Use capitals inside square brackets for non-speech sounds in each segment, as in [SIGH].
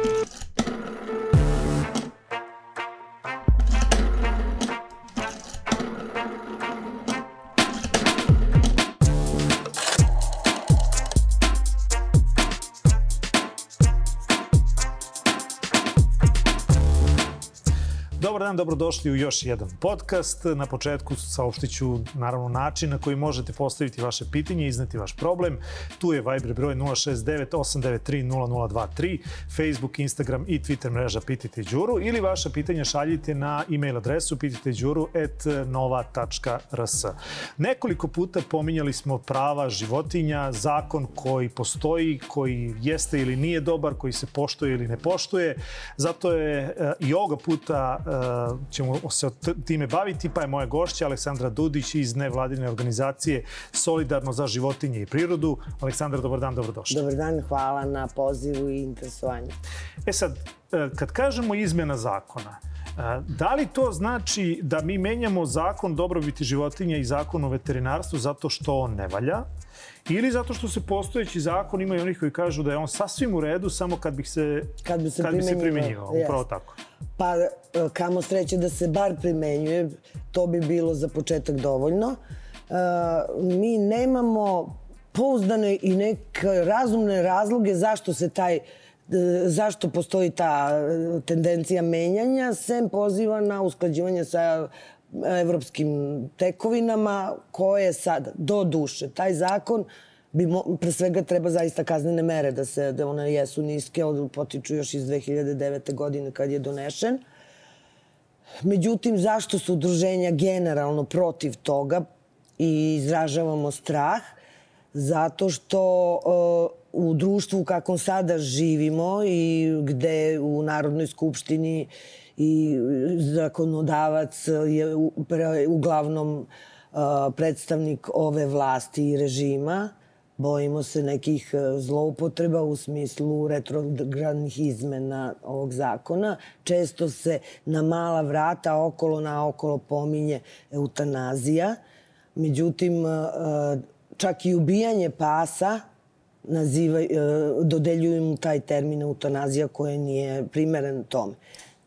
Thank you. Dan, dobrodošli u još jedan podcast. Na početku saopštit ću naravno način na koji možete postaviti vaše pitanje i izneti vaš problem. Tu je Viber broj 069 893 0023, Facebook, Instagram i Twitter mreža Pitajte Đuru ili vaše pitanje šaljite na e-mail adresu pitajteđuru.nova.rs. Nekoliko puta pominjali smo prava životinja, zakon koji postoji, koji jeste ili nije dobar, koji se poštuje ili ne poštuje. Zato je e, i ovoga puta Uh, ćemo se time baviti, pa je moja gošća Aleksandra Dudić iz nevladine organizacije Solidarno za životinje i prirodu. Aleksandra, dobar dan, dobrodošla. Dobar dan, hvala na pozivu i interesovanju. E sad, uh, kad kažemo izmena zakona, uh, Da li to znači da mi menjamo zakon dobrobiti životinja i zakon o veterinarstvu zato što on ne valja? Ili zato što se postojeći zakon ima i onih koji kažu da je on sasvim u redu samo kad bi se, kad bi se kad. Bi se primenjivao. Upravo tako. Pa e, kamo sreće da se bar primenjuje, to bi bilo za početak dovoljno. E, mi nemamo pouzdane i neke razumne razloge zašto se taj e, zašto postoji ta tendencija menjanja, sem poziva na usklađivanje sa evropskim tekovinama koje sad, do duše, taj zakon bi mo, pre svega treba zaista kaznene mere da se da one jesu niske, od potiču još iz 2009. godine kad je donešen. Međutim, zašto su udruženja generalno protiv toga i izražavamo strah? Zato što uh, u društvu kakvom sada živimo i gde u Narodnoj skupštini i zakonodavac je uglavnom uh, predstavnik ove vlasti i režima, Bojimo se nekih e, zloupotreba u smislu retrogradnih izmena ovog zakona. Često se na mala vrata okolo na okolo pominje eutanazija. Međutim, e, čak i ubijanje pasa naziva, e, dodeljuju mu taj termin eutanazija koja nije primeren tome.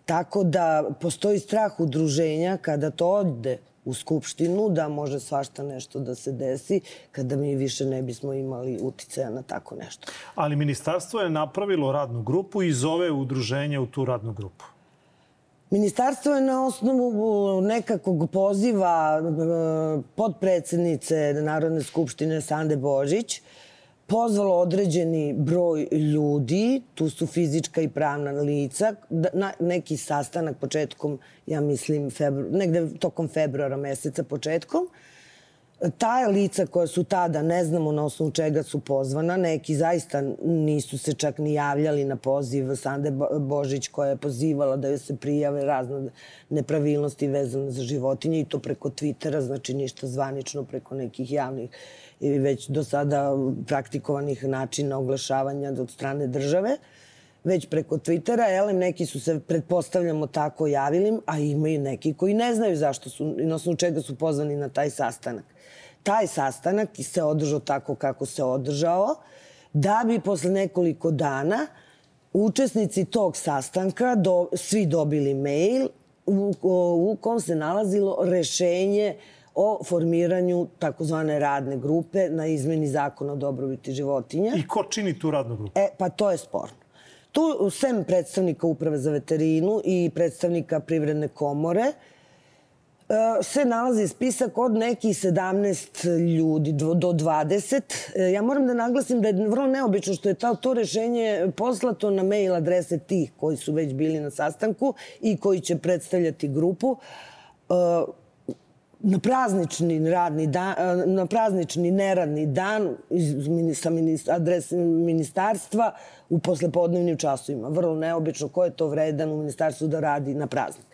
Tako da postoji strah udruženja kada to ode u Skupštinu da može svašta nešto da se desi kada mi više ne bismo imali uticaja na tako nešto. Ali ministarstvo je napravilo radnu grupu i zove udruženje u tu radnu grupu. Ministarstvo je na osnovu nekakvog poziva e, podpredsednice Narodne skupštine Sande Božić pozvalo određeni broj ljudi, tu su fizička i pravna lica, da, na neki sastanak početkom, ja mislim, febru, negde tokom februara meseca početkom. Ta lica koja su tada, ne znamo na osnovu čega su pozvana, neki zaista nisu se čak ni javljali na poziv Sande Božić koja je pozivala da joj se prijave razne nepravilnosti vezane za životinje i to preko Twittera, znači ništa zvanično preko nekih javnih i već do sada praktikovanih načina oglašavanja od strane države, već preko Twittera, elem neki su se, pretpostavljamo, tako javili, a ima i neki koji ne znaju zašto su, na osnovu čega su pozvani na taj sastanak. Taj sastanak se održao tako kako se održao, da bi posle nekoliko dana učesnici tog sastanka do, svi dobili mail u, u kom se nalazilo rešenje uh, o formiranju takozvane radne grupe na izmeni zakona o dobrobiti životinja. I ko čini tu radnu grupu? E, pa to je sporno. Tu, sem predstavnika Uprave za veterinu i predstavnika Privredne komore, e, se nalazi spisak od nekih 17 ljudi do 20. E, ja moram da naglasim da je vrlo neobično što je to, to rešenje poslato na mail adrese tih koji su već bili na sastanku i koji će predstavljati grupu e, na praznični radni dan, na praznični neradni dan iz, sa adres ministarstva u poslepodnevnim časovima. Vrlo neobično ko je to vredan u ministarstvu da radi na praznik.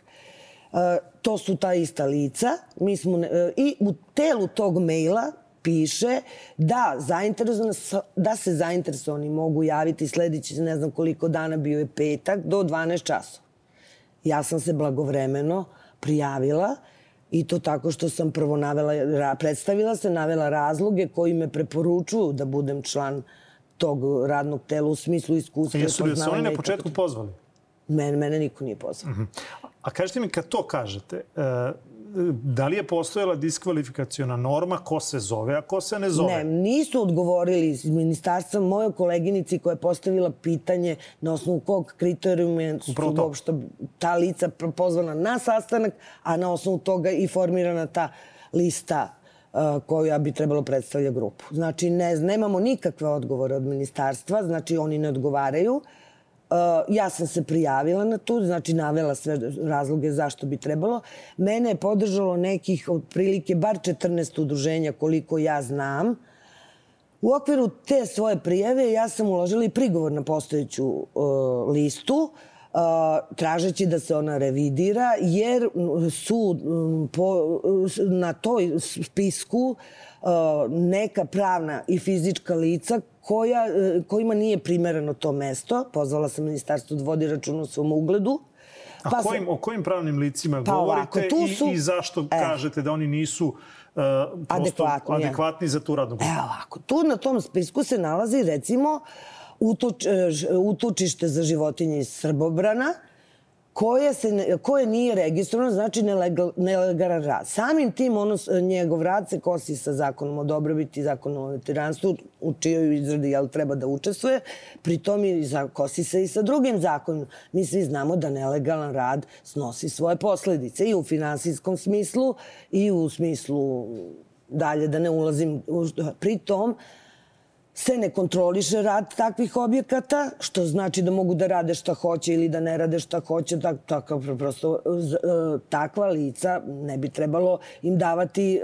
E, to su ta ista lica. Mi smo, e, I u telu tog maila piše da, zainteresovani, da se zainteresovani mogu javiti sledeći, ne znam koliko dana, bio je petak, do 12 časova. Ja sam se blagovremeno prijavila I to tako što sam prvo navela, predstavila se, navela razloge koji me preporučuju da budem član tog radnog tela u smislu iskustva. Jesu li se oni na početku pozvali? Mene, mene niko nije pozvao. A kažete mi, kad to kažete, e, da li je postojala diskvalifikaciona norma ko se zove, a ko se ne zove? Ne, nisu odgovorili iz ministarstva mojoj koleginici koja je postavila pitanje na osnovu kog kriterijuma su uopšte ta lica pozvana na sastanak, a na osnovu toga i formirana ta lista uh, koja bi trebalo predstavlja grupu. Znači, ne, nemamo nikakve odgovore od ministarstva, znači oni ne odgovaraju. Uh, ja sam se prijavila na to, znači navela sve razloge zašto bi trebalo. Mene je podržalo nekih otprilike bar 14 udruženja koliko ja znam. U okviru te svoje prijave ja sam uložila i prigovor na postojeću uh, listu uh, tražeći da se ona revidira jer mm, su mm, po, na toj spisku uh, neka pravna i fizička lica koja, uh, kojima nije primereno to mesto. Pozvala sam ministarstvo da vodi račun o svom ugledu. A Pa sam- kojim, o kojim pravnim licima Pa govorite ovako, tu su- i, i zašto E. kažete da oni nisu uh, Adekvatni, adekvatni za tu radnu grupu? Evo ovako, tu na tom spisku se nalazi recimo utuč, e, utučište za životinje iz Srbobrana, koje, se, koje nije registrovano, znači nelegal, nelegalan rad. Samim tim ono, njegov rad se kosi sa zakonom o dobrobiti zakonom o veteranstvu, u čijoj izradi jel, treba da učestvuje. Pri tom i za, kosi se i sa drugim zakonom. Mi svi znamo da nelegalan rad snosi svoje posledice i u finansijskom smislu i u smislu dalje da ne ulazim. u- Pri tom, se ne kontroliše rad takvih objekata, što znači da mogu da rade šta hoće ili da ne rade šta hoće, tak, takav, prosto, z- e, takva lica ne bi trebalo im davati e,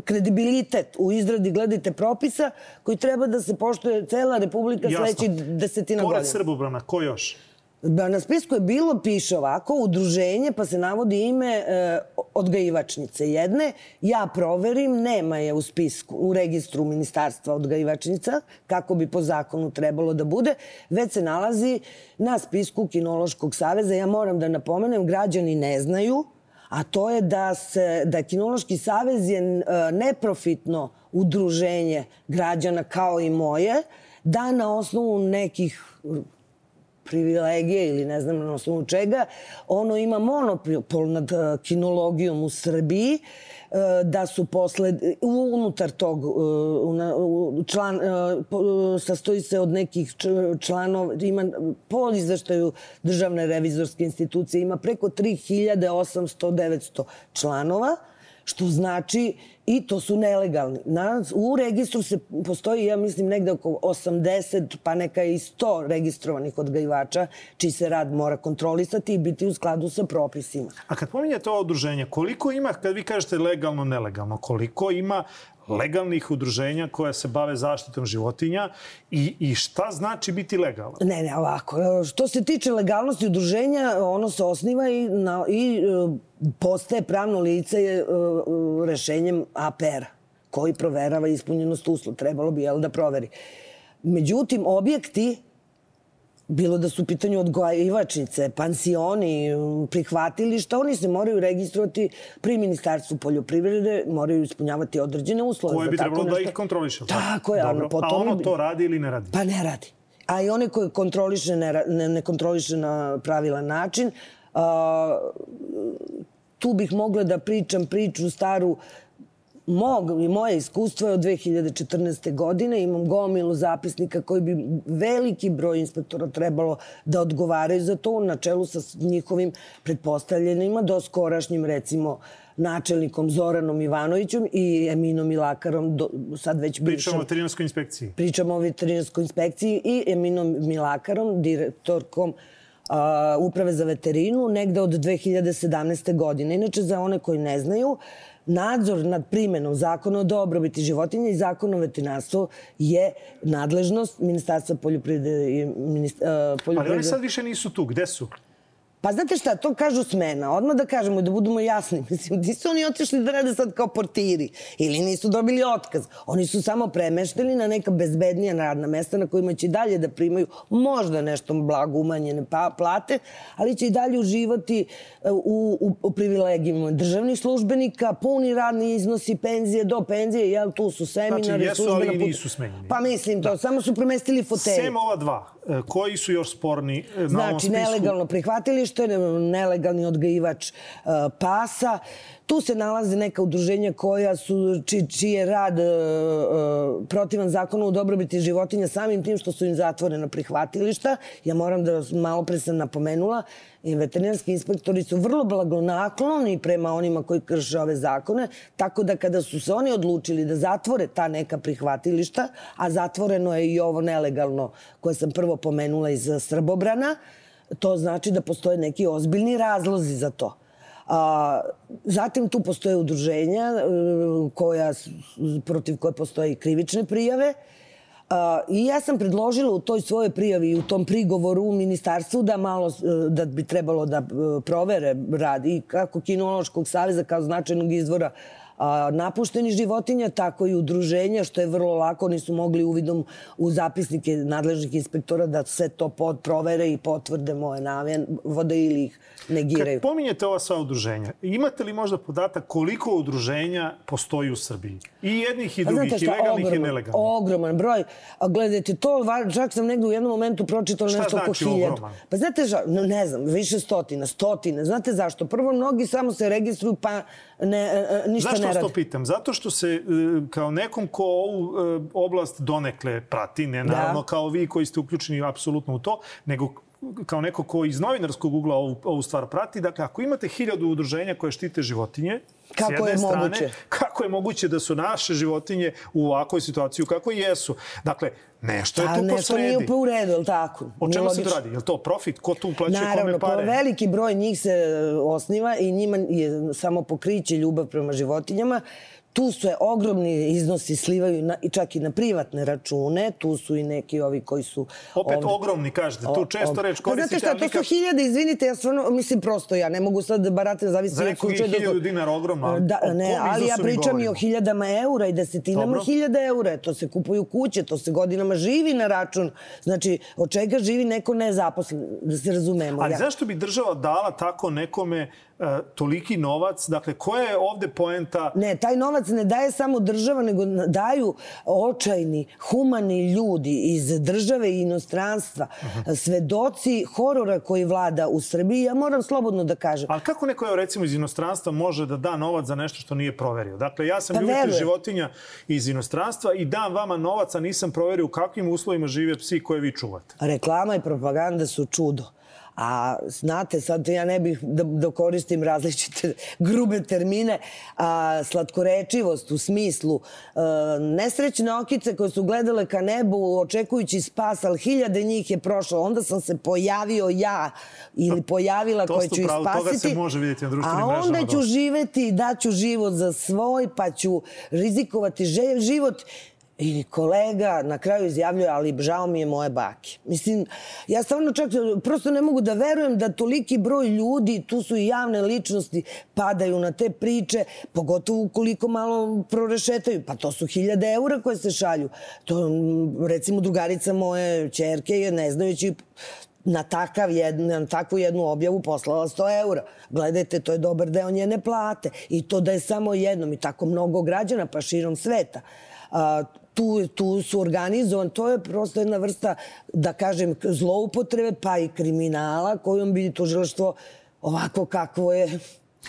kredibilitet u izradi, gledajte, propisa koji treba da se poštuje cela Republika sledeći desetina Pored godina. Srbobrana, ko još? Da, na spisku je bilo, piše ovako, udruženje, pa se navodi ime e, odgajivačnice jedne. Ja proverim, nema je u spisku, u registru ministarstva odgajivačnica, kako bi po zakonu trebalo da bude, već se nalazi na spisku Kinološkog saveza. Ja moram da napomenem, građani ne znaju, a to je da, se, da Kinološki savez je e, neprofitno udruženje građana kao i moje, da na osnovu nekih privilegije ili ne znam na osnovu čega, ono ima monopol nad e, kinologijom u Srbiji, e, da su posle, unutar tog, e, član, sastoji se od nekih članova, ima po izveštaju Državne revizorske institucije ima preko 3800-900 članova, što znači i to su nelegalni. Na, u registru se postoji, ja mislim, negde oko 80, pa neka i 100 registrovanih odgajivača, čiji se rad mora kontrolisati i biti u skladu sa propisima. A kad pominjate ovo udruženje, koliko ima, kad vi kažete legalno, nelegalno, koliko ima legalnih udruženja koja se bave zaštitom životinja i, i šta znači biti legalan? Ne, ne, ovako. Što se tiče legalnosti udruženja, ono se osniva i, na, i e, postaje pravno lice e, e, rešenjem APR-a koji proverava ispunjenost uslova. Trebalo bi, jel, da proveri. Međutim, objekti bilo da su u pitanju odgojivačnice, pansioni, prihvatilišta, oni se moraju registrovati pri Ministarstvu poljoprivrede, moraju ispunjavati određene uslove. Koje bi trebalo da nešto. ih kontroliše? Tako je, a potom... A ono to radi ili ne radi? Pa ne radi. A i one koje kontroliše ne, ne, ne kontroliše na pravilan način. A, tu bih mogla da pričam priču staru mog i moje iskustvo je od 2014. godine. Imam gomilu zapisnika koji bi veliki broj inspektora trebalo da odgovaraju za to na čelu sa njihovim pretpostavljenima do skorašnjim recimo načelnikom Zoranom Ivanovićem i Eminom Milakarom, do, sad već bivšom Pričamo o veterinarskoj inspekciji. Pričamo o veterinarskoj inspekciji i Eminom Milakarom, direktorkom a, Uprave za veterinu, negde od 2017. godine. Inače, za one koji ne znaju, nadzor nad primenom zakona o dobrobiti životinja i zakona o veterinarstvu je nadležnost Ministarstva poljoprivrede i minist, a, Ali oni poljoprivrede. sad više nisu tu. Gde su? Pa znate šta, to kažu smena. Odmah da kažemo i da budemo jasni. [LAUGHS] Mislim, nisu oni otišli da rade sad kao portiri ili nisu dobili otkaz. Oni su samo premešteni na neka bezbednija radna mesta na kojima će dalje da primaju možda nešto blago umanjene pa, plate, ali će i dalje uživati e, u, u, u privilegijima državnih službenika, puni radni iznosi penzije do penzije, jel tu su seminari, znači, jesu, službena ali put... nisu smenjeni. Pa mislim to, da. samo su premestili fotelje. Sem ova dva, e, koji su još sporni na znači, ovom spisku? nelegalno prihvatilište, nelegalni odgajivač uh, pasa. Tu se nalaze neka udruženja koja su, či, je rad uh, uh, protivan zakonu u dobrobiti životinja samim tim što su im zatvorena prihvatilišta. Ja moram da malo pre sam napomenula, i veterinarski inspektori su vrlo blagonakloni prema onima koji krše ove zakone, tako da kada su se oni odlučili da zatvore ta neka prihvatilišta, a zatvoreno je i ovo nelegalno koje sam prvo pomenula iz Srbobrana, to znači da postoje neki ozbiljni razlozi za to. A, zatim tu postoje udruženja e, koja, protiv koje postoje krivične prijave. A, I ja sam predložila u toj svojoj prijavi i u tom prigovoru u ministarstvu da malo, e, da bi trebalo da e, provere rad i kako Kinološkog saveza kao značajnog izvora a, napuštenih životinja, tako i udruženja, što je vrlo lako. Oni su mogli uvidom u zapisnike nadležnih inspektora da sve to pod, provere i potvrde moje vode ili ih negiraju. Kad pominjete ova sva udruženja, imate li možda podatak koliko udruženja postoji u Srbiji? I jednih i drugih, šta, i legalnih ogroman, i nelegalnih. Ogroman broj. A gledajte, to čak sam negde u jednom momentu pročitala nešto znači oko hiljadu. Ogroman? Pa znate, ža, no, ne znam, više stotina, stotine. Znate zašto? Prvo, mnogi samo se registruju pa ne, e, e, ništa. Zašto to pitam? Zato što se e, kao nekom ko ovu oblast donekle prati, ne da. naravno da. kao vi koji ste uključeni apsolutno u to, nego kao neko ko iz novinarskog ugla ovu, ovu stvar prati, dakle, ako imate hiljadu udruženja koje štite životinje, Kako je strane, moguće? Kako je moguće da su naše životinje u ovakvoj situaciji kako jesu? Dakle, nešto je tu nešto posredi. Nešto nije u redu, ili tako? O čemu se to radi? Je li to profit? Ko tu uplaćuje kome pare? Naravno, veliki broj njih se osniva i njima je samo pokriće ljubav prema životinjama tu su je ogromni iznosi slivaju na, i čak i na privatne račune, tu su i neki ovi koji su... Opet ovde, ogromni, kažete, tu često reč koristite. Pa znate šta, to su hiljade, izvinite, ja stvarno, mislim prosto, ja ne mogu sad da baratim, zavisi Za nekog je hiljadu da... dinara ogromno, da, ne, ali ja pričam i o hiljadama eura i desetinama Dobro. hiljada eura, to se kupuju kuće, to se godinama živi na račun, znači, od čega živi neko nezaposlen, da se razumemo. Ali ja. zašto bi država dala tako nekome toliki novac? Dakle, koja je ovde poenta? Ne, taj novac ne daje samo država, nego daju očajni, humani ljudi iz države i inostranstva, uh -huh. svedoci horora koji vlada u Srbiji. Ja moram slobodno da kažem. Ali kako neko, evo, recimo, iz inostranstva može da da novac za nešto što nije proverio? Dakle, ja sam pa ljubitelj životinja iz inostranstva i dam vama novac, a nisam proverio u kakvim uslovima žive psi koje vi čuvate. Reklama i propaganda su čudo. A znate, sad ja ne bih da, da koristim različite [LAUGHS] grube termine, a slatkorečivost u smislu e, nesrećne okice koje su gledale ka nebu očekujući spas, ali hiljade njih je prošlo. Onda sam se pojavio ja ili pojavila koja ću ih spasiti. Toga se može vidjeti na društvenim mrežama. A onda ću živeti, daću život za svoj, pa ću rizikovati život I kolega na kraju izjavljuje, ali žao mi je moje bake. Mislim, ja stvarno čak prosto ne mogu da verujem da toliki broj ljudi, tu su i javne ličnosti, padaju na te priče, pogotovo ukoliko malo prorešetaju. Pa to su hiljade eura koje se šalju. To, recimo, drugarica moje čerke je, ne znajući na, takav jednu, na takvu jednu objavu poslala 100 eura. Gledajte, to je dobar deo njene plate. I to da je samo jednom i tako mnogo građana pa širom sveta. Tu, tu su organizovan, to je prosto jedna vrsta, da kažem, zloupotrebe pa i kriminala kojom bi tužilaštvo ovako kakvo je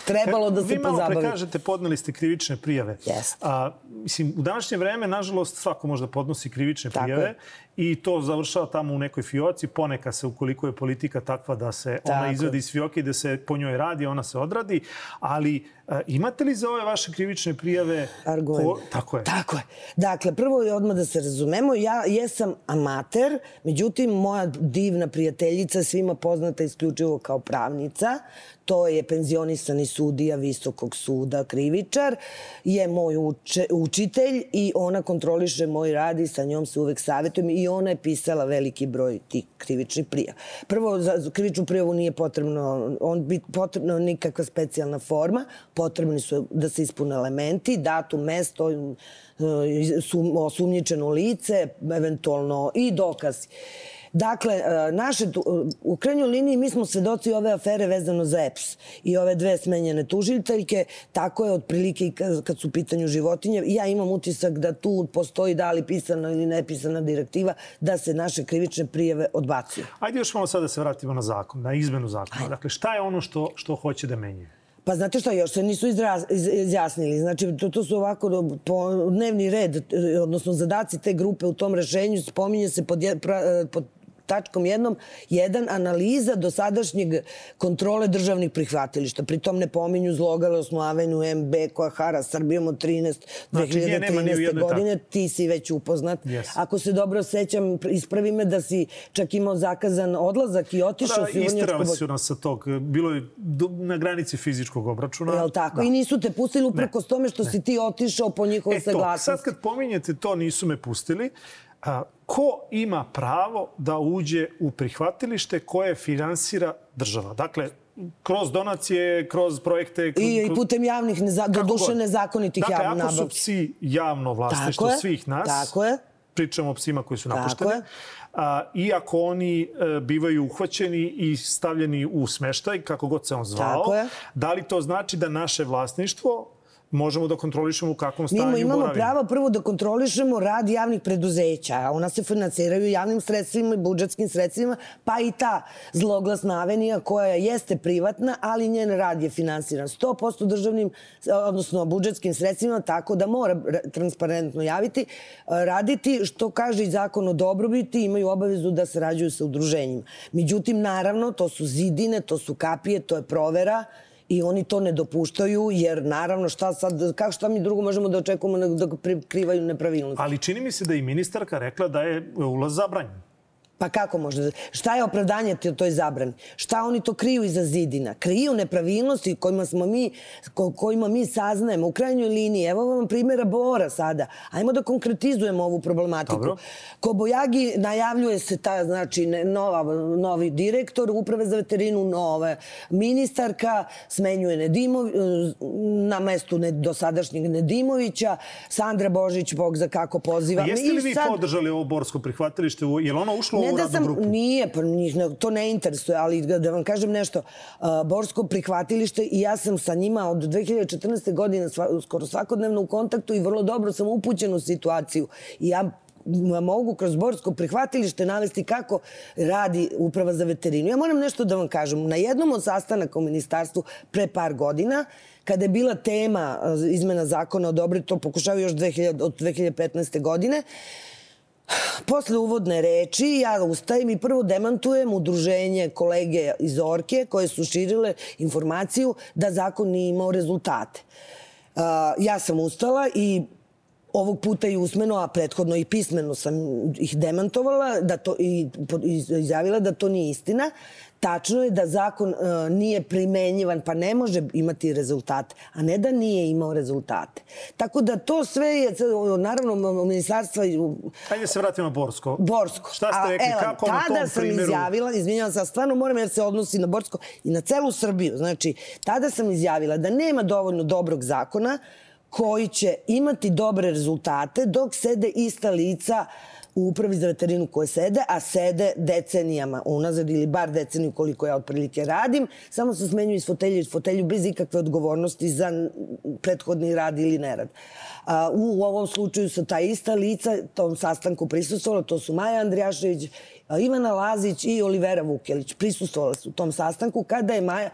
trebalo da se pozabavi. Vi malo prekažete, podneli ste krivične prijave. Jeste. A, mislim, u današnje vreme, nažalost, svako može da podnosi krivične Tako prijave. Je i to završava tamo u nekoj fioci. Poneka se, ukoliko je politika takva da se Tako. ona izvadi iz fioke i da se po njoj radi, ona se odradi. Ali a, imate li za ove vaše krivične prijave... Argument. Ko... Tako je. Tako je. Dakle, prvo je odmah da se razumemo. Ja jesam amater, međutim, moja divna prijateljica, svima poznata isključivo kao pravnica, to je penzionisani sudija Visokog suda, krivičar, je moj uče, učitelj i ona kontroliše moj rad i sa njom se uvek savjetujem i ona je pisala veliki broj tih krivičnih prija. Prvo, za krivičnu prijavu nije potrebno, on bit potrebno nikakva specijalna forma, potrebni su da se ispune elementi, datum, mesto, sum, osumnjičeno lice, eventualno i dokazi. Dakle, e, naše, u krajnjoj liniji mi smo svedoci ove afere vezano za EPS i ove dve smenjene tužiteljke, tako je otprilike i kad su u pitanju životinje. Ja imam utisak da tu postoji da li pisana ili nepisana direktiva da se naše krivične prijeve odbacuju. Ajde još malo sad da se vratimo na zakon, na izmenu zakona. Ajde. Dakle, šta je ono što, što hoće da menje? Pa znate šta, još se nisu izraz, iz, izjasnili. Znači, to, to su ovako po dnevni red, odnosno zadaci te grupe u tom rešenju, spominje se pod, pra, pod tačkom jednom, jedan analiza dosadašnjeg kontrole državnih prihvatilišta. Pritom ne pominju zlogalosnu avenu MB koja hara Srbijom od 13. Znači, 2013. godine. Tako. Ti si već upoznat. Yes. Ako se dobro sećam, ispravi me da si čak imao zakazan odlazak i otišao pa, si u Isterali su nas sa tog. Bilo je na granici fizičkog obračuna. Jel tako? Da. I nisu te pustili uprkos tome što ne. si ti otišao po njihovoj saglasnosti. Sad kad pominjete to, nisu me pustili. A, ko ima pravo da uđe u prihvatilište koje finansira država? Dakle, kroz donacije, kroz projekte... Kroz, I, i putem javnih, neza, do duše nezakonitih dakle, javnih nabavki. Dakle, ako su psi javno vlasništvo svih nas, tako je. pričamo o psima koji su napušteni, a, iako oni e, bivaju uhvaćeni i stavljeni u smeštaj, kako god se on zvao, da li to znači da naše vlasništvo možemo da kontrolišemo u kakvom stanju Mi imamo boravimo. pravo prvo da kontrolišemo rad javnih preduzeća, a ona se financiraju javnim sredstvima i budžetskim sredstvima, pa i ta zloglasna avenija koja jeste privatna, ali njen rad je finansiran 100% državnim, odnosno budžetskim sredstvima, tako da mora transparentno javiti, raditi, što kaže i zakon o dobrobiti, imaju obavezu da sarađuju sa udruženjima. Međutim, naravno, to su zidine, to su kapije, to je provera, i oni to ne dopuštaju, jer naravno šta sad, kako šta mi drugo možemo da očekujemo da prikrivaju nepravilnosti. Ali čini mi se da i ministarka rekla da je ulaz zabranjen. Pa kako može da... Šta je opravdanje toj zabrani? Šta oni to kriju iza zidina? Kriju nepravilnosti kojima smo mi, ko, kojima mi saznajemo u krajnjoj liniji. Evo vam primjera Bora sada. Ajmo da konkretizujemo ovu problematiku. Dobro. Kobojagi najavljuje se ta, znači, nova, novi direktor uprave za veterinu, nove ministarka, smenjuje Nedimov, na mestu ne, dosadašnjeg Nedimovića, Sandra Božić, Bog za kako poziva. A jeste li vi sad... podržali ovo borsko prihvatilište? Je li ono ušlo ne da sam, grupu? Nije, pa njih ne, to ne interesuje, ali da, da vam kažem nešto. Borsko prihvatilište i ja sam sa njima od 2014. godine sva, skoro svakodnevno u kontaktu i vrlo dobro sam upućen u situaciju. I ja mogu kroz Borsko prihvatilište navesti kako radi Uprava za veterinu. Ja moram nešto da vam kažem. Na jednom od sastanaka u ministarstvu pre par godina, kada je bila tema izmena zakona o dobri, to pokušavaju još 2000, od 2015. godine, Posle uvodne reči ja ustajem i prvo demantujem udruženje kolege iz Orke koje su širile informaciju da zakon nije imao rezultate. ja sam ustala i ovog puta i usmeno, a prethodno i pismeno sam ih demantovala da to, i izjavila da to nije istina. Tačno je da zakon uh, nije primenjivan, pa ne može imati rezultate, a ne da nije imao rezultate. Tako da to sve je, naravno, ministarstva... Hajde se vratimo na Borsko. Borsko. Šta ste rekli, a, kako na tom tada sam izjavila, izvinjavam se, stvarno moram jer se odnosi na Borsko i na celu Srbiju. Znači, tada sam izjavila da nema dovoljno dobrog zakona koji će imati dobre rezultate dok sede ista lica uh, u upravi za veterinu koje sede, a sede decenijama unazad ili bar deceniju koliko ja otprilike radim, samo se smenjuju iz fotelju iz fotelju bez ikakve odgovornosti za prethodni rad ili nerad. A, u ovom slučaju su ta ista lica tom sastanku prisustovala, to su Maja Andrijašević Ivana Lazić i Olivera Vukelić prisustovali su u tom sastanku kada je Maja,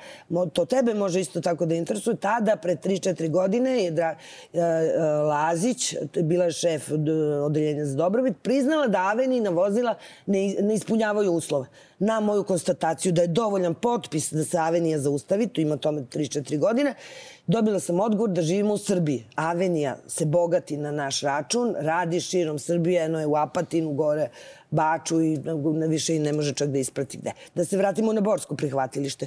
to tebe može isto tako da interesuje, tada pre 3-4 godine je e, Lazić, bila je šef odeljenja za dobrobit, priznala da Avenina vozila ne, ne ispunjavaju uslove. Na moju konstataciju da je dovoljan potpis da se Avenija zaustavi, tu ima tome 3-4 godine, dobila sam odgovor da živimo u Srbiji. Avenija se bogati na naš račun, radi širom Srbije, eno je u Apatinu, gore Baču i na više i ne može čak da isprati gde. Da se vratimo na Borsko prihvatilište.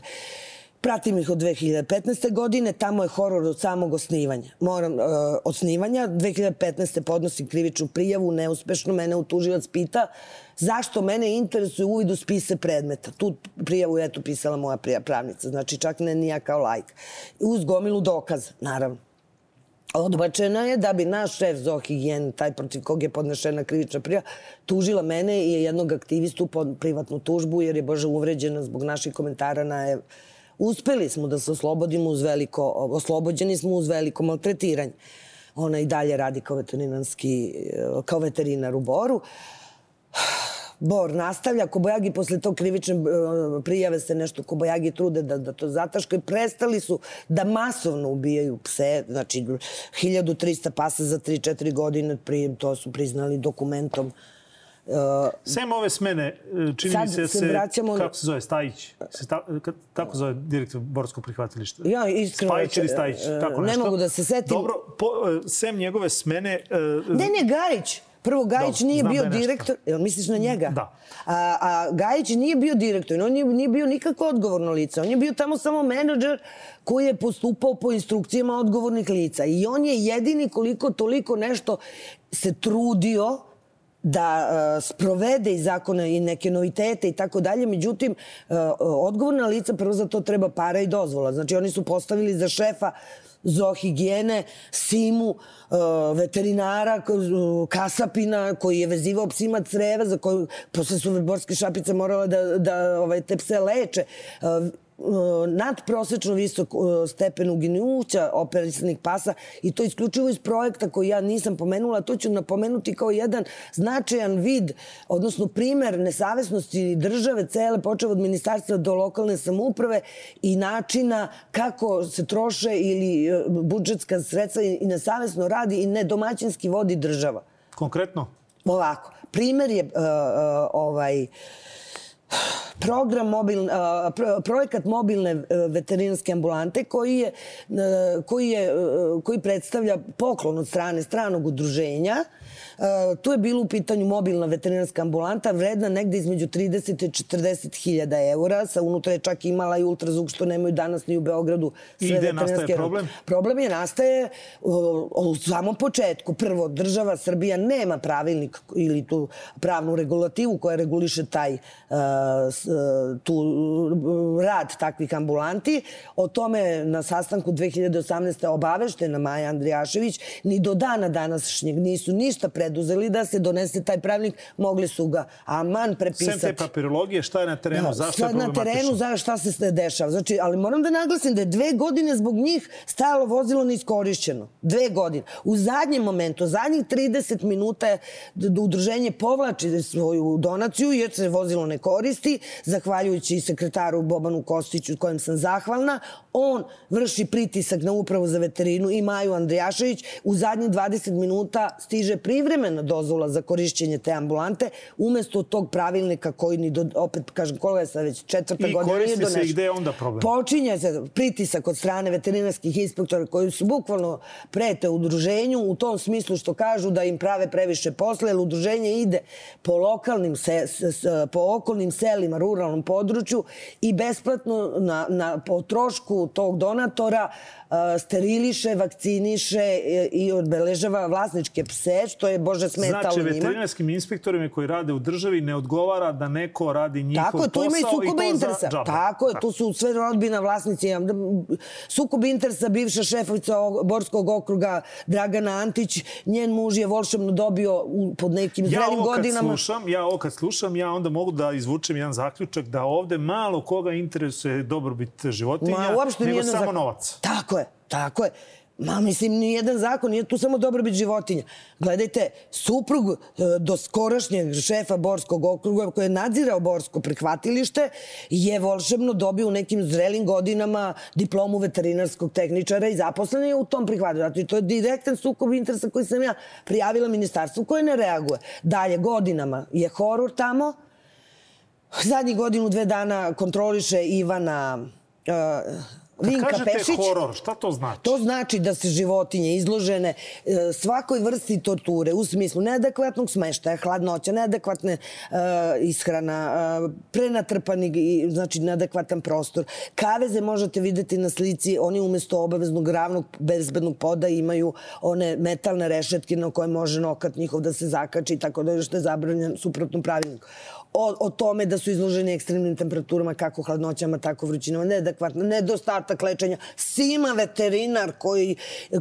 Pratim ih od 2015. godine, tamo je horor od samog osnivanja. Moram, uh, osnivanja, 2015. podnosim krivičnu prijavu, neuspešno, mene utuživac pita zašto mene interesuje uvid u spise predmeta. Tu prijavu je tu pisala moja pravnica, znači čak ne ni ja kao lajk. Uz gomilu dokaza, naravno. Odbačena je da bi naš šef Zohigijen, taj protiv kog je podnešena krivična prijava, tužila mene i jednog aktivistu pod privatnu tužbu jer je Bože uvređena zbog naših komentara na Uspeli smo da se oslobodimo uz veliko, oslobođeni smo uz veliko maltretiranje. Ona i dalje radi kao veterinarski, kao veterinar u Boru. Bor nastavlja, Kobojagi posle tog krivične prijave se nešto Kobojagi trude da, da to zataškaju. Prestali su da masovno ubijaju pse, znači 1300 pasa za 3-4 godine, to su priznali dokumentom Uh, Sem ove smene, e, čini mi se se, vraćamo... kako se zove, Stajić, se ta, tako zove direktor Borskog prihvatilišta? Ja, iskreno... Spajić ili Stajić, uh, tako nešto. Ne mogu da se setim. Dobro, po, sem njegove smene... Uh, ne, ne, Gajić. Prvo, Gajić Dobro, nije bio da direktor, jel misliš na njega? Da. A, a Gajić nije bio direktor, on nije, nije bio nikako odgovorno lice. On je bio tamo samo menadžer koji je postupao po instrukcijama odgovornih lica. I on je jedini koliko toliko nešto se trudio da uh, sprovede i zakone i neke novitete i tako dalje. Međutim, uh, odgovorna lica prvo za to treba para i dozvola. Znači, oni su postavili za šefa zoohigijene, Simu, uh, veterinara, kasapina koji je vezivao psima creva za koju posle su borske šapice morale da, da ovaj, te pse leče. Uh, nadprosečno visok stepen uginuća operacijnih pasa i to isključivo iz projekta koji ja nisam pomenula. To ću napomenuti kao jedan značajan vid, odnosno primer nesavesnosti države cele, počeo od ministarstva do lokalne samouprave i načina kako se troše ili e, budžetska sredstva i nesavesno radi i nedomaćinski vodi država. Konkretno? Ovako. Primer je uh, uh, ovaj program mobil, projekat mobilne e, veterinarske ambulante koji je, e, koji je e, koji predstavlja poklon od strane stranog udruženja E, tu je bilo u pitanju mobilna veterinarska ambulanta, vredna negde između 30 i 40 hiljada eura. Sa unutra je čak imala i ultrazvuk, što nemaju danas ni u Beogradu. Sve I gde nastaje problem? Problem je nastaje u, samom početku. Prvo, država Srbija nema pravilnik ili tu pravnu regulativu koja reguliše taj uh, tu rad takvih ambulanti. O tome na sastanku 2018. obaveštena Maja Andrijašević. Ni do dana današnjeg nisu ništa pre preduzeli da se donese taj pravilnik, mogli su ga aman prepisati. Sem te papirologije, šta je na terenu, da, zašto je na terenu, za šta se dešava. Znači, ali moram da naglasim da je dve godine zbog njih stajalo vozilo neiskorišćeno. Dve godine. U zadnjem momentu, zadnjih 30 minuta je udruženje povlači svoju donaciju jer se vozilo ne koristi, zahvaljujući sekretaru Bobanu Kostiću kojem sam zahvalna. On vrši pritisak na upravu za veterinu i Maju Andrijašević. U zadnjih 20 minuta stiže privred privremena dozvola za korišćenje te ambulante, umesto tog pravilnika koji ni, do, opet kažem, koliko je sad već četvrta I godina nije donešen. I se i gde je onda problem? Počinje se pritisak od strane veterinarskih inspektora koji su bukvalno prete udruženju u tom smislu što kažu da im prave previše posle, jer udruženje ide po lokalnim, se, s, po okolnim selima, ruralnom području i besplatno na, na, po trošku tog donatora steriliše, vakciniše i odbeležava vlasničke pse, što je, Bože, smetalo znači, njima. Znači, veterinarskim inspektorima koji rade u državi ne odgovara da neko radi njihov Tako, posao ima i sukoba interesa. Za Tako je, tu su sve rodbina vlasnici. Sukob interesa bivša šefovica Borskog okruga Dragana Antić, njen muž je volšebno dobio pod nekim zrelim ja godinama. Slušam, ja ovo kad slušam, ja onda mogu da izvučem jedan zaključak da ovde malo koga interesuje dobrobit životinja, Ma, nego samo zak... novac. Tako je, tako je. Ma, mislim, ni jedan zakon, nije tu samo dobrobit životinja. Gledajte, suprug e, do skorašnjeg šefa Borskog okruga koji je nadzirao Borsko prihvatilište je volšebno dobio u nekim zrelim godinama diplomu veterinarskog tehničara i zaposlen je u tom prihvatilištu. Znači, to je direktan sukob interesa koji sam ja prijavila ministarstvu koje ne reaguje. Dalje, godinama je horor tamo. Zadnjih godinu, dve dana kontroliše Ivana uh, Vinka Kažete Pešić. horor, šta to znači? To znači da se životinje izložene e, svakoj vrsti torture u smislu neadekvatnog smeštaja, hladnoća, neadekvatne e, ishrana, e, prenatrpani, i, znači neadekvatan prostor. Kaveze možete videti na slici, oni umesto obaveznog ravnog bezbednog poda imaju one metalne rešetke na koje može nokat njihov da se zakači, tako da što je zabranjeno suprotnom pravilniku o, o tome da su izloženi ekstremnim temperaturama, kako hladnoćama, tako vrućinama, neadekvatno, nedostatak lečenja. Sima veterinar koji,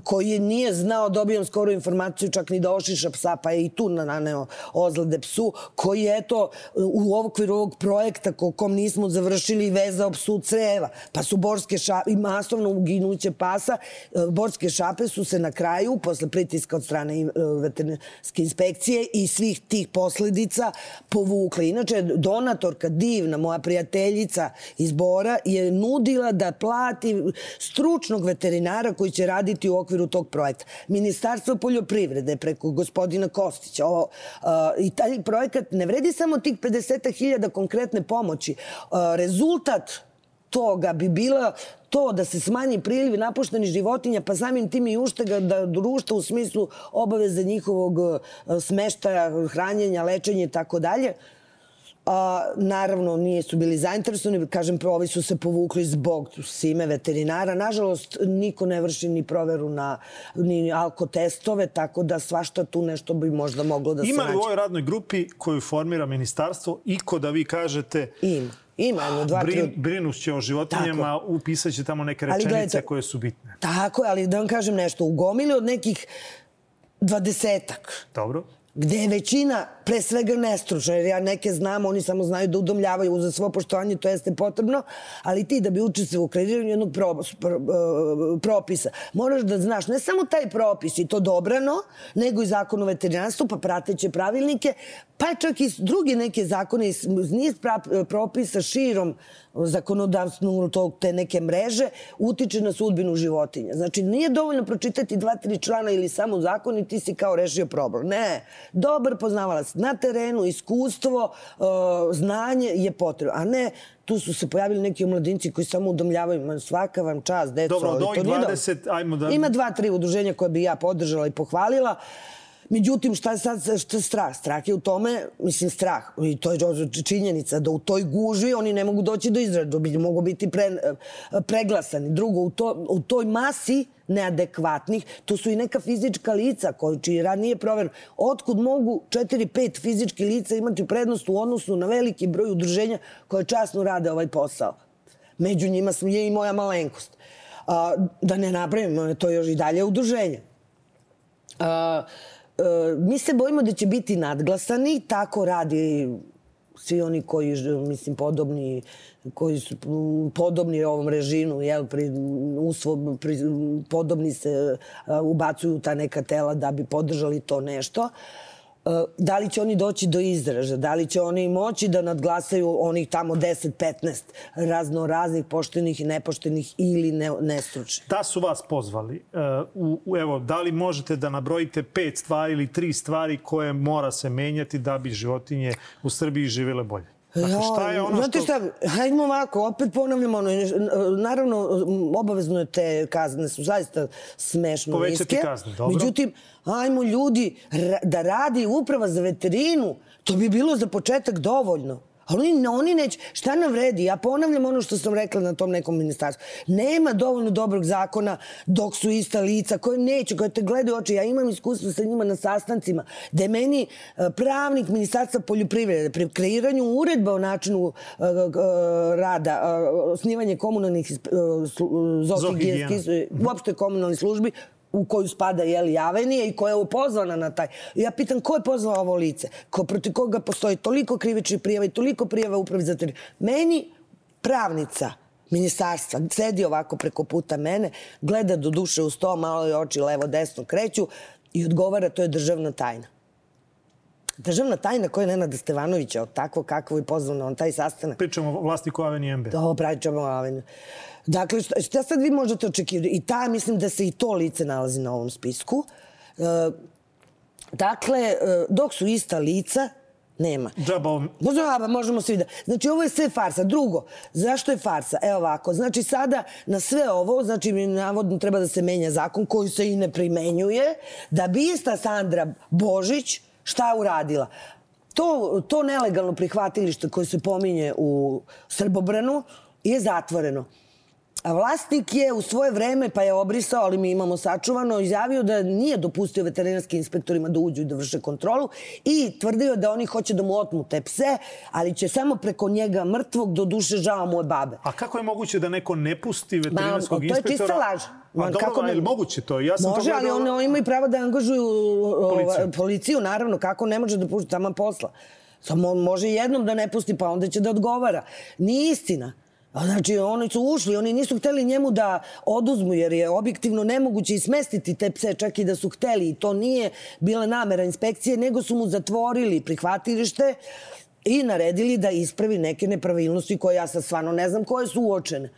koji nije znao, dobijam skoro informaciju, čak ni da ošiša psa, pa je i tu naneo ozlade psu, koji je eto u okviru ovog projekta ko, kom nismo završili vezao psu creva. Pa su borske šape, i masovno uginuće pasa, borske šape su se na kraju, posle pritiska od strane veterinarske inspekcije i svih tih posledica povukli inače donatorka divna, moja prijateljica iz Bora je nudila da plati stručnog veterinara koji će raditi u okviru tog projekta. Ministarstvo poljoprivrede preko gospodina Kostića. O, a, I taj projekat ne vredi samo tih 50.000 konkretne pomoći. A, rezultat toga bi bila to da se smanji priliv napuštenih životinja, pa samim tim i uštega da društva u smislu obaveze njihovog smeštaja, hranjenja, lečenja i tako dalje, A, naravno, nije su bili zainteresovani. Kažem, ovi su se povukli zbog sime veterinara. Nažalost, niko ne vrši ni proveru na ni alkotestove, tako da svašta tu nešto bi možda moglo da Ima se nađe. Ima li u ovoj radnoj grupi koju formira ministarstvo iko da vi kažete Ima. Ima jedno, dva, Brin, tri... Brinus će o životinjama, upisat će tamo neke rečenice gledajte, koje su bitne. Tako je, ali da vam kažem nešto. U gomili od nekih dvadesetak. Dobro gde je većina pre svega nestručna, jer ja neke znam, oni samo znaju da udomljavaju za svo poštovanje, to jeste potrebno, ali ti da bi učestvovao u kreiranju jednog pro, pro, e, propisa, moraš da znaš ne samo taj propis i to dobrano, nego i zakon o veterinarstvu, pa prateće pravilnike, pa čak i druge neke zakone iz niz propisa širom zakonodavstvu tog te neke mreže utiče na sudbinu životinja. Znači, nije dovoljno pročitati dva, tri člana ili samo zakon i ti si kao rešio problem. Ne, dobar poznavalac na terenu, iskustvo, znanje je potrebno, a ne tu su se pojavili neki omladinci koji samo udomljavaju. Svaka vam čast, deco. Dobro, ovih 20, ajmo da... Ima dva, tri udruženja koje bi ja podržala i pohvalila. Međutim, šta je sad šta je strah? Strah je u tome, mislim strah, i to je činjenica, da u toj gužvi oni ne mogu doći do izrada, bi mogu biti pre, preglasani. Drugo, u, to, u toj masi neadekvatnih, to su i neka fizička lica koji, čiji rad nije proveren. Otkud mogu 4-5 fizičkih lica imati prednost u odnosu na veliki broj udruženja koje časno rade ovaj posao? Među njima je i moja malenkost. A, da ne napravimo, to je još i dalje udruženje. A, mi se bojimo da će biti nadglasani, tako radi svi oni koji, mislim, podobni, koji su podobni ovom režimu, jel, pri, usvo, pri, podobni se ubacuju ta neka tela da bi podržali to nešto. Uh, da li će oni doći do izraža, da li će oni moći da nadglasaju onih tamo 10-15 razno raznih poštenih i nepoštenih ili ne, nestručnih. Da su vas pozvali, uh, u, evo, da li možete da nabrojite pet stvari ili tri stvari koje mora se menjati da bi životinje u Srbiji živele bolje? Dakle, šta je ono Znate šta, hajdemo ovako, opet ponavljamo, ono, naravno, obavezno je te kazne su zaista smešno Povećati niske. kazne, dobro. Međutim, ajmo ljudi da radi uprava za veterinu, to bi bilo za početak dovoljno. Ali oni neće. Šta nam vredi? Ja ponavljam ono što sam rekla na tom nekom ministarstvu. Nema dovoljno dobrog zakona dok su ista lica koje neće, koje te gledaju oči. Ja imam iskustvo sa njima na sastancima da je meni e, pravnik ministarstva poljoprivrede pri kreiranju uredba o načinu uh, uh, rada, uh, osnivanje komunalnih zohigijenskih, uopšte komunalnih službi, u koju spada jeli, Javenije i koja je upozvana na taj. Ja pitam ko je pozvao ovo lice? Ko, proti koga postoji toliko krivičnih prijava i toliko prijava upravi za teren? Meni pravnica ministarstva sedi ovako preko puta mene, gleda do duše u sto, malo je oči levo, desno kreću i odgovara to je državna tajna. Državna tajna koja je Nenada Stevanovića, od takvo kakvo je pozvano on taj sastanak. Pričamo o vlasniku Avenije MB. To pričamo o Avenije. Dakle, šta, šta sad vi možete očekivati? I ta, mislim da se i to lice nalazi na ovom spisku. E, dakle, e, dok su ista lica, Nema. Džaba, Džaba, možemo svi da... Znači, ovo je sve farsa. Drugo, zašto je farsa? Evo ovako, znači sada na sve ovo, znači mi navodno treba da se menja zakon koji se i ne primenjuje, da bi ista Sandra Božić šta uradila? To, to nelegalno prihvatilište koje se pominje u Srbobranu je zatvoreno. Vlasnik je u svoje vreme, pa je obrisao, ali mi imamo sačuvano, izjavio da nije dopustio veterinarskim inspektorima da uđu i da vrše kontrolu i tvrdio da oni hoće da mu otmu te pse, ali će samo preko njega mrtvog, do duše žao moje babe. A kako je moguće da neko ne pusti veterinarskog Ma, inspektora? To je čista laž. Ma, dobro, kako ne... moguće to? Ja sam može, to ali oni, oni imaju pravo da angažuju policiju. policiju, naravno. Kako ne može da pušta tamo posla? Samo može jednom da ne pusti, pa onda će da odgovara. Nije istina. Znači, oni su ušli, oni nisu hteli njemu da oduzmu, jer je objektivno nemoguće ismestiti te pse, čak i da su hteli. I to nije bila namera inspekcije, nego su mu zatvorili prihvatilište i naredili da ispravi neke nepravilnosti koje ja sad stvarno ne znam koje su uočene.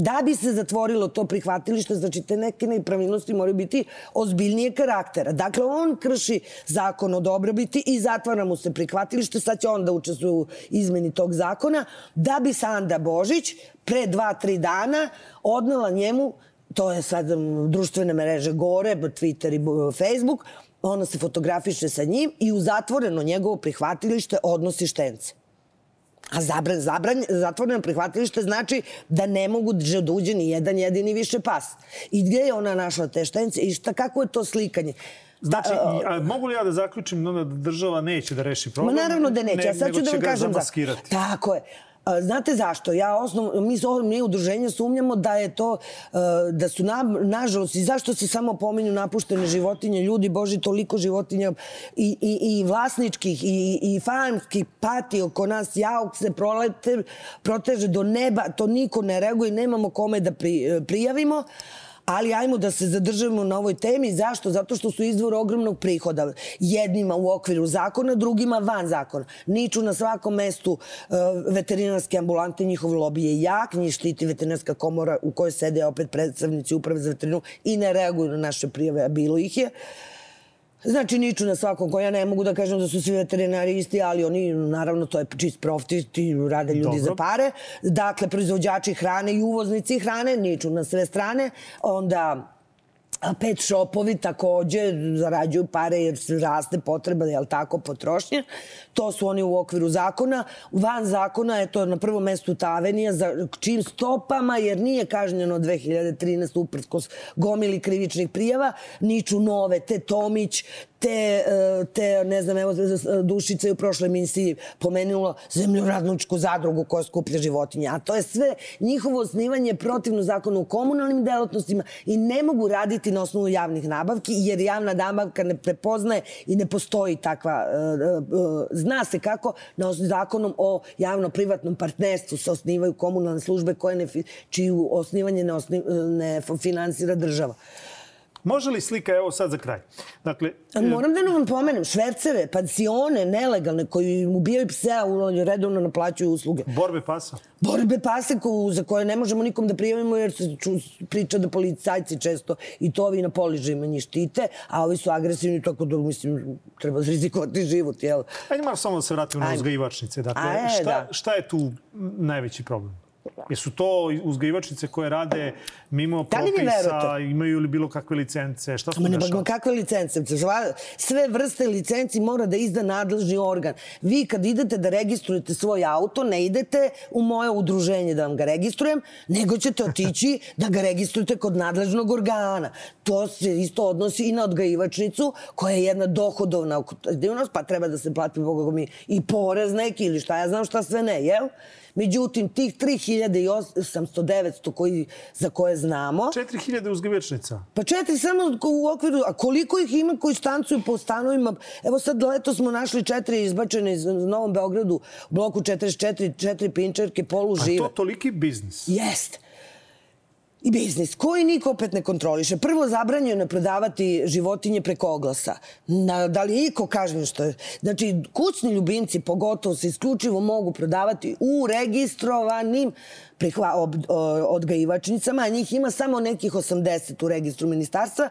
Da bi se zatvorilo to prihvatilište, znači te neke nepravilnosti moraju biti ozbiljnije karaktera. Dakle, on krši zakon o dobrobiti i zatvara mu se prihvatilište, sad će on da učestvuje u izmeni tog zakona, da bi Sanda Božić pre dva, tri dana odnela njemu to je sad društvene mreže gore, Twitter i Facebook, ona se fotografiše sa njim i u zatvoreno njegovo prihvatilište odnosi štence. A zabran, zabran, zatvoreno prihvatilište znači da ne mogu da uđe ni jedan jedini više pas. I gdje je ona našla te štence i šta, kako je to slikanje? Znači, a, mogu li ja da zaključim da država neće da reši problem? Ma naravno da neće. Ne, a sad ću da vam kažem za... Tako je. Znate zašto? Ja osnov, mi, mi udruženje sumnjamo da je to, da su na, nažalost, i zašto se samo pominju napuštene životinje, ljudi, Boži, toliko životinja i, i, i vlasničkih i, i farmskih pati oko nas, jauk se prolete, proteže do neba, to niko ne reaguje, nemamo kome da pri, prijavimo ali ajmo da se zadržavamo na ovoj temi. Zašto? Zato što su izvor ogromnog prihoda. Jednima u okviru zakona, drugima van zakona. Niču na svakom mestu uh, veterinarske ambulante, njihov lobby je jak, njih štiti veterinarska komora u kojoj sede opet predstavnici uprave za veterinu i ne reaguju na naše prijave, a bilo ih je. Uh, Znači, niču na svakom koja ne mogu da kažem da su svi veterinari isti, ali oni, naravno, to je čist profit i rade ljudi Dobro. za pare. Dakle, proizvođači hrane i uvoznici hrane niču na sve strane. Onda pet šopovi takođe zarađuju pare jer raste potreba, jel tako, potrošnje. To su oni u okviru zakona. Van zakona je to na prvom mestu ta avenija za čim stopama, jer nije kažnjeno 2013 uprskos gomili krivičnih prijava, niču nove, te Tomić, te, e, te, ne znam, evo, Dušica je u prošloj emisiji pomenula zemljoradničku zadrugu koja skuplja životinje. A to je sve njihovo osnivanje protivno zakonu o komunalnim delatnostima i ne mogu raditi na osnovu javnih nabavki jer javna nabavka ne prepoznaje i ne postoji takva. E, e, zna se kako na zakonom o javno-privatnom partnerstvu se osnivaju komunalne službe koje ne, čiju osnivanje ne, osniv, ne finansira država. Može li slika, evo sad za kraj. Dakle, Moram da vam pomenem, šverceve, pansione nelegalne koji ubijaju pse, a redovno naplaćuju usluge. Borbe pasa? Borbe pase ko, za koje ne možemo nikom da prijavimo jer se ču, priča da policajci često i to ovi na poližajima njih štite, a ovi su agresivni, tako da mislim treba rizikovati život, jel? Ajde malo samo da se vratimo na uzgajivačnice. Dakle, Ajde, šta, da. šta je tu najveći problem? Jesu to uzgajivačice koje rade mimo da propisa, imaju li bilo kakve licence? Šta su ne kakve licence. Sve vrste licenci mora da izda nadležni organ. Vi kad idete da registrujete svoj auto, ne idete u moje udruženje da vam ga registrujem, nego ćete otići da ga registrujete kod nadležnog organa. To se isto odnosi i na odgajivačnicu, koja je jedna dohodovna aktivnost, pa treba da se plati Boga mi i porez neki ili šta ja znam šta sve ne, jel? Međutim, tih 3800, 900 koji, za koje znamo... 4000 uzgavičnica? Pa četiri samo u okviru... A koliko ih ima koji stancuju po stanovima? Evo sad leto smo našli četiri izbačene iz Novom Beogradu, bloku 44, četiri pinčerke, polužive. A to toliki biznis? Jeste i biznis koji niko opet ne kontroliše. Prvo, zabranjeno je prodavati životinje preko oglasa. Na, da li iko kaže što je? Znači, kućni ljubimci pogotovo se isključivo mogu prodavati u registrovanim prihva, ob, odgajivačnicama, a njih ima samo nekih 80 u registru ministarstva.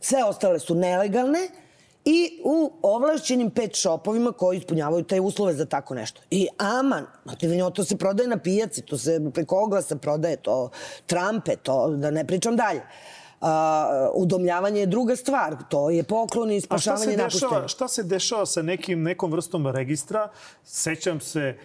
Sve ostale su nelegalne i u ovlašćenim pet šopovima koji ispunjavaju te uslove za tako nešto. I aman, to se prodaje na pijaci, to se preko oglasa prodaje, to trampe, to da ne pričam dalje. Uh, udomljavanje je druga stvar. To je poklon i spašavanje napuštenja. A šta se dešava sa nekim, nekom vrstom registra? Sećam se e,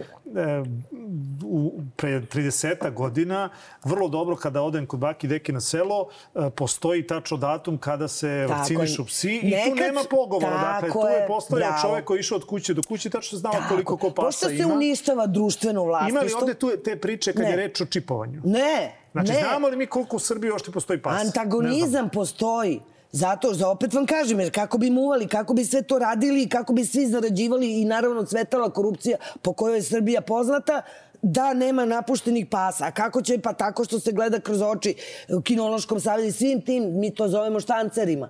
u, pre 30 godina, vrlo dobro kada odem kod baki deke na selo, e, postoji tačno datum kada se tako, vakcinišu psi i nekad, tu nema pogovora. Dakle, tu je postojao čovek koji je išao od kuće do kuće, tačno znao tako. koliko ko pasa ima. Pošto se uništava društveno vlasništvo? Ima li ovde tu te priče kad ne. je reč o čipovanju? Ne, Znači, ne. znamo li mi koliko u Srbiji ošte postoji pas? Antagonizam postoji. Zato, za opet vam kažem, jer kako bi muvali, kako bi sve to radili i kako bi svi zarađivali i naravno cvetala korupcija po kojoj je Srbija poznata, da nema napuštenih pasa. A kako će? Pa tako što se gleda kroz oči u kinološkom savjezu svim tim, mi to zovemo štancerima.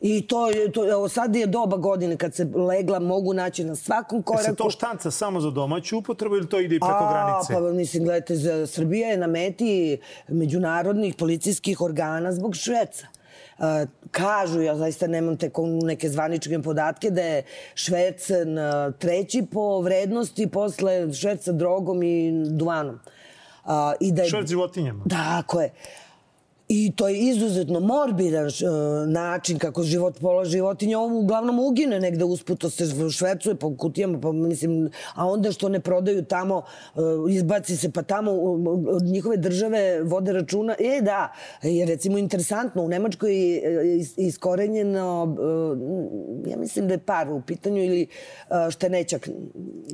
I to to, evo, sad je doba godine kad se legla mogu naći na svakom koraku. E se to štanca samo za domaću upotrebu ili to ide i preko A, granice? Pa mislim, gledajte, za Srbija je na meti međunarodnih policijskih organa zbog Šveca. Uh, kažu, ja zaista nemam te neke zvaničke podatke, da je Švec treći po vrednosti posle Šveca drogom i duvanom. Uh, i da je, Švec životinjama. Tako je. I to je izuzetno morbidan uh, način kako život pola životinja. On uglavnom ugine negde usput, to se švercuje po kutijama, pa mislim, a onda što ne prodaju tamo, uh, izbaci se, pa tamo od njihove države vode računa. E, da, je recimo interesantno, u Nemačkoj je iskorenjeno, uh, ja mislim da je par u pitanju, ili štenećak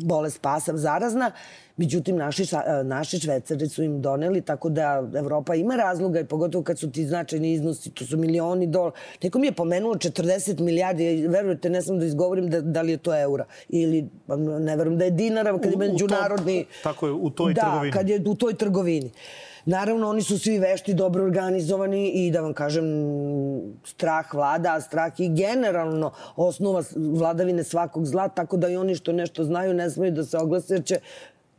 bolest pasa zarazna, Međutim, naši, naši švecari su im doneli, tako da Evropa ima razloga i pogotovo kad su ti značajni iznosi, to su milioni dolara. Neko mi je pomenuo 40 milijardi, verujete, ne sam da izgovorim da, da li je to eura. Ili, pa, ne verujem da je dinara kad je međunarodni... Tako je, u toj da, trgovini. Da, kad je u toj trgovini. Naravno, oni su svi vešti, dobro organizovani i da vam kažem, strah vlada, a strah i generalno osnova vladavine svakog zla, tako da i oni što nešto znaju ne smaju da se oglase, jer će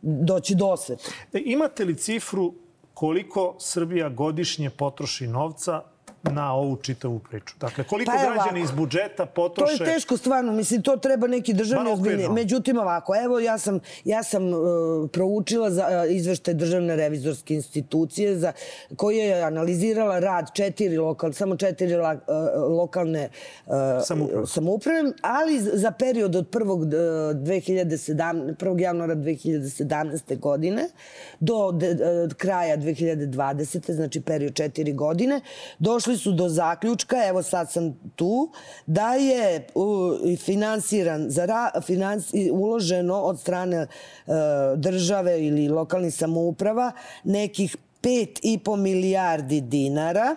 doći do osvete. E, imate li cifru koliko Srbija godišnje potroši novca na ovu čitavu priču. Dakle, koliko pa građani iz budžeta potroše... To je teško stvarno, mislim, to treba neki državni ozbiljni. Međutim, ovako, evo, ja sam, ja sam uh, proučila za uh, izveštaj državne revizorske institucije za, koja je analizirala rad četiri lokal, samo četiri la, uh, lokalne uh, samouprave. samouprave, ali za period od 1. 2017, 1. januara 2017. godine do de, uh, kraja 2020. znači period četiri godine, došli došli su do zaključka, evo sad sam tu, da je finansiran, za ra, finansi, uloženo od strane uh, države ili lokalnih samouprava nekih 5,5 milijardi dinara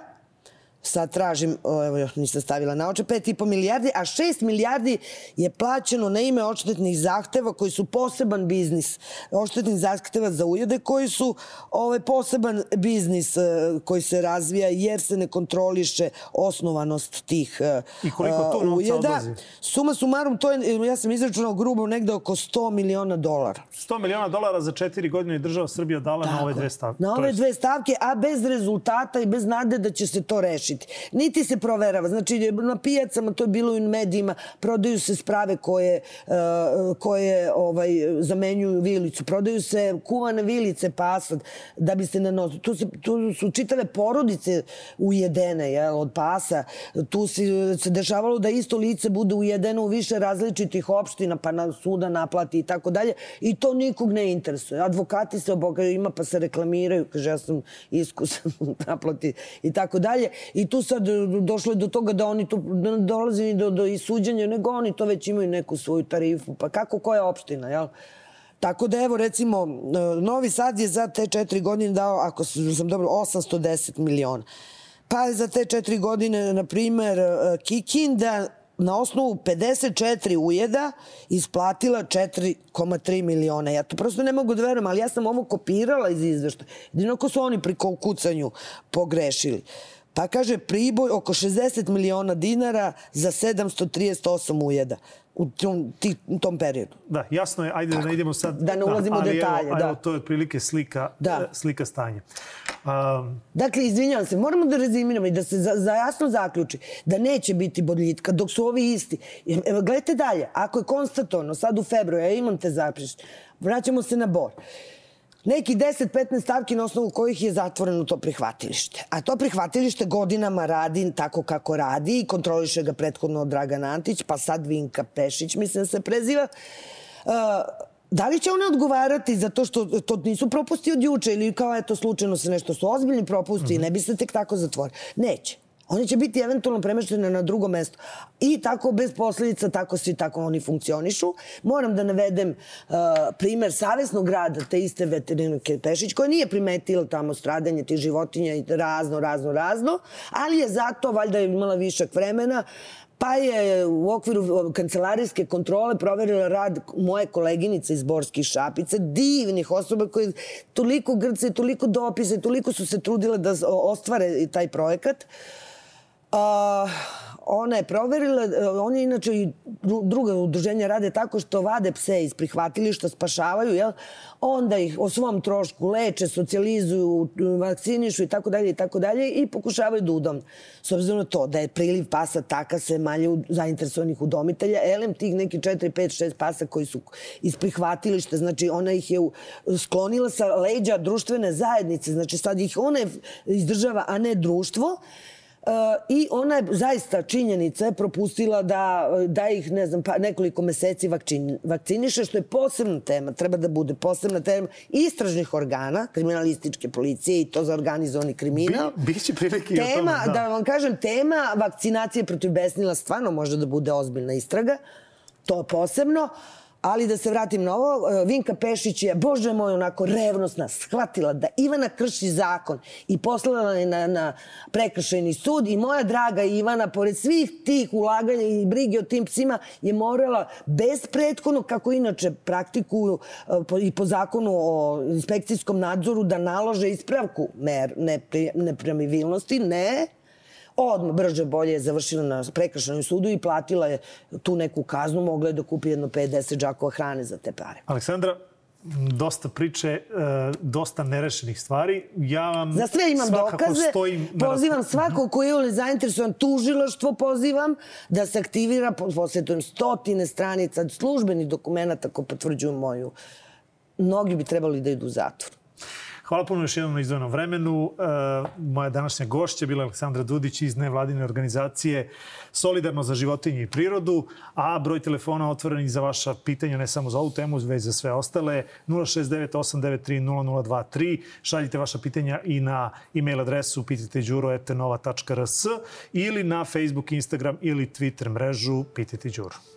sad tražim, evo još nisam stavila na oče, 5,5 milijardi, a 6 milijardi je plaćeno na ime odštetnih zahteva koji su poseban biznis. Odštetnih zahteva za ujede koji su ovaj poseban biznis e, koji se razvija jer se ne kontroliše osnovanost tih e, I koliko to novca ujeda. odlazi? Suma sumarum, to je, ja sam izračunao grubo negde oko 100 miliona dolara. 100 miliona dolara za četiri godine je država Srbija dala Tako, na ove dve stavke. Na ove dve stavke, a bez rezultata i bez nade da će se to rešiti rešiti. Niti se proverava. Znači, na pijacama, to je bilo i u medijima, prodaju se sprave koje, uh, koje ovaj, zamenjuju vilicu. Prodaju se kuvane vilice pasad da bi se nanosili. Tu, se, tu su čitave porodice ujedene jel, od pasa. Tu se, se dešavalo da isto lice bude ujedeno u više različitih opština, pa na suda naplati i tako dalje. I to nikog ne interesuje. Advokati se obogaju, ima pa se reklamiraju, kaže ja sam iskusan [LAUGHS] naplati i tako dalje. I tu sad došlo je do toga da oni tu dolaze do, do isuđenja, nego oni to već imaju neku svoju tarifu. Pa kako koja opština, jel? Tako da evo recimo Novi Sad je za te četiri godine dao, ako sam dobro, 810 miliona. Pa za te četiri godine, na primer, Kikinda na osnovu 54 ujeda isplatila 4,3 miliona. Ja to prosto ne mogu da verujem, ali ja sam ovo kopirala iz izveštaja. Jedino ako su oni pri kucanju pogrešili. Uh, Pa kaže Priboj oko 60 miliona dinara za 738 ujeda u tom, ti, u tom periodu. Da, jasno je, ajde Tako. da ne idemo sad... Da ne ulazimo u detalje, evo, da. Evo, to je otprilike slika, da. slika stanja. Um, dakle, izvinjavam se, moramo da rezimiramo i da se za, za jasno zaključi da neće biti bodljitka dok su ovi isti. Evo, gledajte dalje, ako je konstatovano sad u februaru, ja imam te zapište, vraćamo se na bor. Neki 10-15 stavki na osnovu kojih je zatvoreno to prihvatilište. A to prihvatilište godinama radi tako kako radi i kontroliše ga prethodno Dragan Antić, pa sad Vinka Pešić, mislim da se preziva. Uh, Da li će one odgovarati za to što to nisu propusti od juče ili kao eto slučajno se nešto su ozbiljni propusti mm -hmm. i ne bi se tek tako zatvorili? Neće. Oni će biti eventualno premeštene na drugo mesto. I tako bez posledica, tako svi tako oni funkcionišu. Moram da navedem uh, primer savjesnog rada te iste veterinarke Pešić, koja nije primetila tamo stradanje tih životinja i razno, razno, razno, ali je zato valjda imala višak vremena Pa je u okviru kancelarijske kontrole proverila rad moje koleginice iz Borskih šapice, divnih osoba koje toliko grce, toliko dopise, toliko su se trudile da ostvare taj projekat. Uh, ona je proverila, oni inače i druga udruženja rade tako što vade pse iz prihvatilišta, spašavaju, jel? onda ih o svom trošku leče, socijalizuju, vakcinišu i tako dalje i tako dalje i pokušavaju da udom. S obzirom na to da je priliv pasa taka sve manje zainteresovanih udomitelja, elem tih neki 4, 5, 6 pasa koji su iz prihvatilišta, znači ona ih je sklonila sa leđa društvene zajednice, znači sad ih ona izdržava, a ne društvo. Uh, I ona je zaista činjenica je propustila da, da ih, ne znam, pa nekoliko meseci vakcin, vakciniše, što je posebna tema, treba da bude posebna tema istražnih organa, kriminalističke policije i to za organizovani kriminal. Bi, biće prilike i tema, o tome, da. da vam kažem, tema vakcinacije protiv besnila stvarno može da bude ozbiljna istraga, to posebno. Uh, Ali da se vratim na ovo, e, Vinka Pešić je, bože moj, onako revnosna, shvatila da Ivana krši zakon i poslala je na, na prekršajni sud i moja draga Ivana, pored svih tih ulaganja i brige o tim psima, je morala bez prethodno, kako inače praktikuju e, i po zakonu o inspekcijskom nadzoru, da nalože ispravku mer, nepremivilnosti, ne, odmah brže bolje je završila na prekršenom sudu i platila je tu neku kaznu, mogla je da kupi jedno 50 džakova hrane za te pare. Aleksandra, dosta priče, e, dosta nerešenih stvari. Ja vam Za sve imam dokaze. Stojim pozivam svako ko je zainteresovan, tužilaštvo pozivam da se aktivira, posjetujem stotine stranica službenih dokumenta ko potvrđuju moju. Mnogi bi trebali da idu u zatvor. Hvala puno još jednom na izdvojenom vremenu. E, moja današnja gošća bila Aleksandra Dudić iz nevladine organizacije Solidarno za životinje i prirodu, a broj telefona otvoren za vaša pitanja, ne samo za ovu temu, već za sve ostale, 069-893-0023. Šaljite vaša pitanja i na e-mail adresu pitajteđuro.nova.rs ili na Facebook, Instagram ili Twitter mrežu Pitajte Đuro.